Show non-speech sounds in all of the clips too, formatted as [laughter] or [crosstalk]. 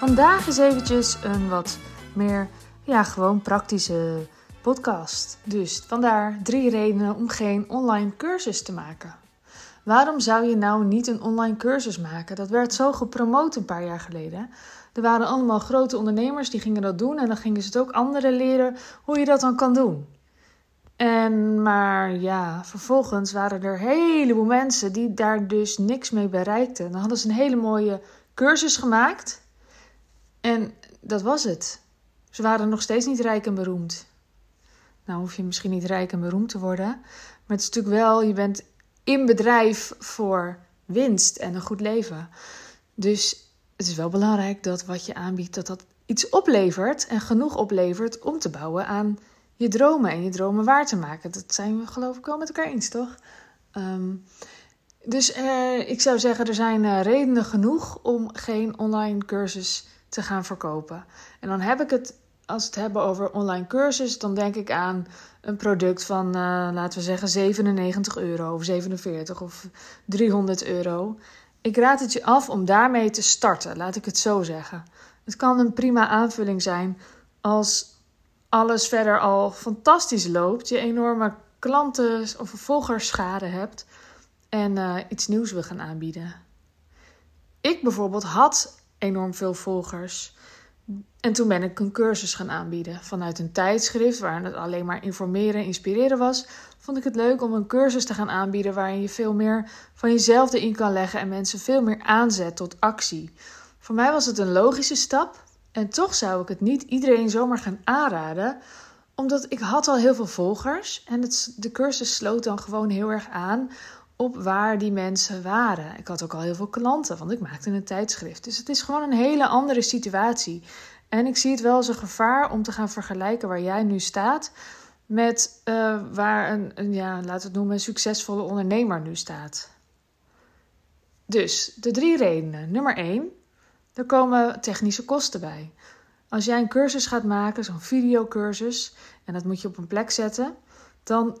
Vandaag is eventjes een wat meer, ja, gewoon praktische podcast. Dus vandaar drie redenen om geen online cursus te maken. Waarom zou je nou niet een online cursus maken? Dat werd zo gepromoot een paar jaar geleden. Er waren allemaal grote ondernemers die gingen dat doen en dan gingen ze het ook anderen leren hoe je dat dan kan doen. En maar ja, vervolgens waren er een heleboel mensen die daar dus niks mee bereikten. Dan hadden ze een hele mooie cursus gemaakt en dat was het. Ze waren nog steeds niet rijk en beroemd. Nou hoef je misschien niet rijk en beroemd te worden, maar het is natuurlijk wel, je bent in bedrijf voor winst en een goed leven. Dus het is wel belangrijk dat wat je aanbiedt, dat dat iets oplevert en genoeg oplevert om te bouwen aan je dromen en je dromen waar te maken. Dat zijn we geloof ik wel met elkaar eens, toch? Ehm, dus uh, ik zou zeggen, er zijn uh, redenen genoeg om geen online cursus te gaan verkopen. En dan heb ik het, als we het hebben over online cursus, dan denk ik aan een product van, uh, laten we zeggen, 97 euro of 47 of 300 euro. Ik raad het je af om daarmee te starten, laat ik het zo zeggen. Het kan een prima aanvulling zijn als alles verder al fantastisch loopt, je enorme klanten of volgerschade hebt en uh, iets nieuws wil gaan aanbieden. Ik bijvoorbeeld had enorm veel volgers. En toen ben ik een cursus gaan aanbieden. Vanuit een tijdschrift waar het alleen maar informeren en inspireren was, vond ik het leuk om een cursus te gaan aanbieden waarin je veel meer van jezelf erin kan leggen en mensen veel meer aanzet tot actie. Voor mij was het een logische stap en toch zou ik het niet iedereen zomaar gaan aanraden, omdat ik had al heel veel volgers en het, de cursus sloot dan gewoon heel erg aan op waar die mensen waren. Ik had ook al heel veel klanten, want ik maakte een tijdschrift. Dus het is gewoon een hele andere situatie. En ik zie het wel als een gevaar om te gaan vergelijken waar jij nu staat met uh, waar een, een, ja, laten we het noemen, een succesvolle ondernemer nu staat. Dus de drie redenen. Nummer één, er komen technische kosten bij. Als jij een cursus gaat maken, zo'n videocursus, en dat moet je op een plek zetten, dan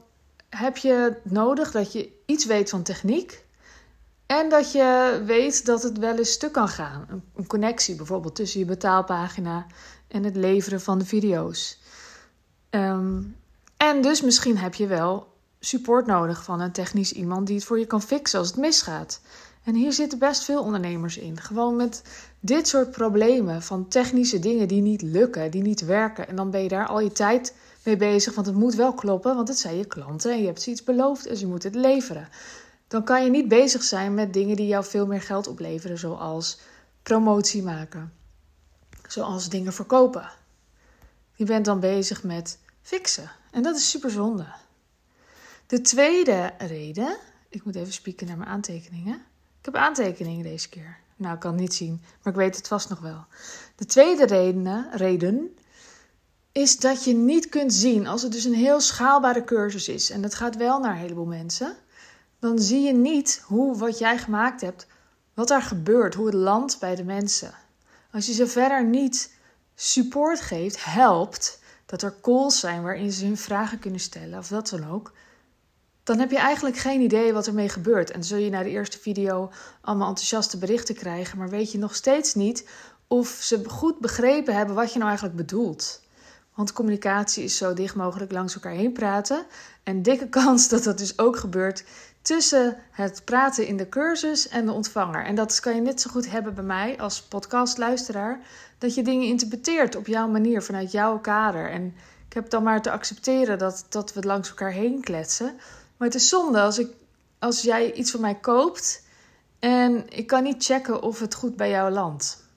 heb je nodig dat je iets weet van techniek. En dat je weet dat het wel eens stuk kan gaan. Een connectie bijvoorbeeld tussen je betaalpagina en het leveren van de video's. Um, en dus misschien heb je wel support nodig van een technisch iemand die het voor je kan fixen als het misgaat. En hier zitten best veel ondernemers in. Gewoon met dit soort problemen van technische dingen die niet lukken, die niet werken. En dan ben je daar al je tijd bezig, want het moet wel kloppen, want het zijn je klanten en je hebt ze iets beloofd en ze moeten het leveren. Dan kan je niet bezig zijn met dingen die jou veel meer geld opleveren, zoals promotie maken, zoals dingen verkopen. Je bent dan bezig met fixen en dat is super zonde. De tweede reden, ik moet even spieken naar mijn aantekeningen. Ik heb aantekeningen deze keer. Nou, ik kan het niet zien, maar ik weet het vast nog wel. De tweede reden, reden is dat je niet kunt zien als het dus een heel schaalbare cursus is en dat gaat wel naar een heleboel mensen, dan zie je niet hoe wat jij gemaakt hebt, wat daar gebeurt, hoe het landt bij de mensen. Als je ze verder niet support geeft, helpt, dat er calls zijn waarin ze hun vragen kunnen stellen of dat dan ook, dan heb je eigenlijk geen idee wat ermee gebeurt. En zul je na de eerste video allemaal enthousiaste berichten krijgen, maar weet je nog steeds niet of ze goed begrepen hebben wat je nou eigenlijk bedoelt. Want communicatie is zo dicht mogelijk langs elkaar heen praten. En dikke [laughs] kans dat dat dus ook gebeurt tussen het praten in de cursus en de ontvanger. En dat kan je net zo goed hebben bij mij als podcastluisteraar. Dat je dingen interpreteert op jouw manier, vanuit jouw kader. En ik heb dan maar te accepteren dat, dat we langs elkaar heen kletsen. Maar het is zonde als, ik, als jij iets van mij koopt en ik kan niet checken of het goed bij jou landt.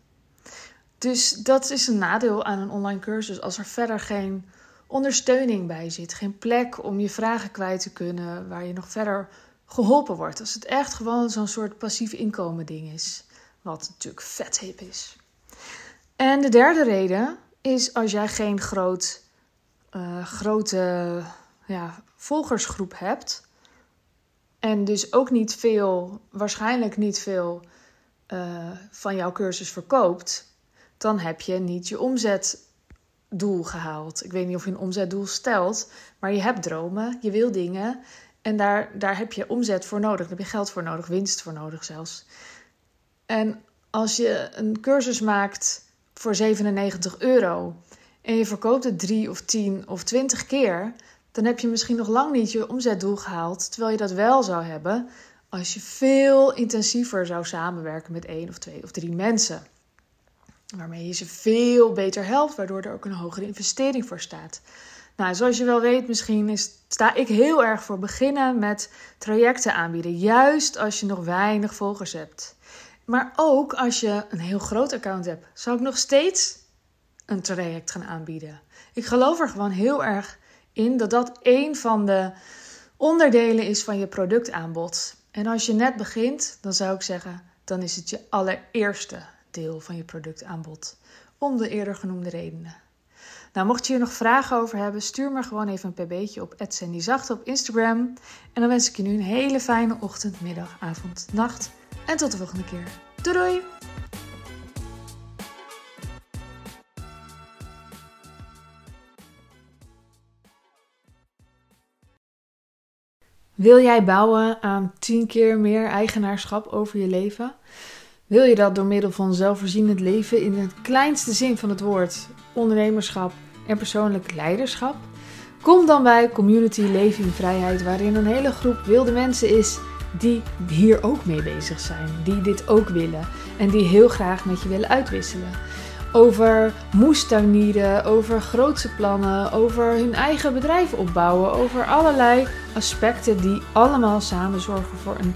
Dus dat is een nadeel aan een online cursus als er verder geen ondersteuning bij zit, geen plek om je vragen kwijt te kunnen waar je nog verder geholpen wordt. Als het echt gewoon zo'n soort passief inkomen ding is, wat natuurlijk vet hip is. En de derde reden is als jij geen groot, uh, grote ja, volgersgroep hebt en dus ook niet veel, waarschijnlijk niet veel uh, van jouw cursus verkoopt, dan heb je niet je omzetdoel gehaald. Ik weet niet of je een omzetdoel stelt, maar je hebt dromen, je wil dingen en daar, daar heb je omzet voor nodig, daar heb je geld voor nodig, winst voor nodig zelfs. En als je een cursus maakt voor 97 euro en je verkoopt het 3 of 10 of 20 keer, dan heb je misschien nog lang niet je omzetdoel gehaald, terwijl je dat wel zou hebben als je veel intensiever zou samenwerken met één of twee of drie mensen. Waarmee je ze veel beter helpt, waardoor er ook een hogere investering voor staat. Nou, zoals je wel weet, misschien is, sta ik heel erg voor beginnen met trajecten aanbieden. Juist als je nog weinig volgers hebt. Maar ook als je een heel groot account hebt, zou ik nog steeds een traject gaan aanbieden. Ik geloof er gewoon heel erg in dat dat een van de onderdelen is van je productaanbod. En als je net begint, dan zou ik zeggen, dan is het je allereerste deel van je productaanbod. Om de eerder genoemde redenen. Nou, mocht je hier nog vragen over hebben, stuur me gewoon even een pb'tje op @sandyzachte op Instagram. En dan wens ik je nu een hele fijne ochtend, middag, avond, nacht. En tot de volgende keer. Doei doei! Wil jij bouwen aan 10 keer meer eigenaarschap over je leven? Wil je dat door middel van zelfvoorzienend leven in het kleinste zin van het woord, ondernemerschap en persoonlijk leiderschap? Kom dan bij Community Leven in Vrijheid, waarin een hele groep wilde mensen is die hier ook mee bezig zijn, die dit ook willen en die heel graag met je willen uitwisselen over moestuinieren, over grootse plannen, over hun eigen bedrijf opbouwen, over allerlei aspecten die allemaal samen zorgen voor een,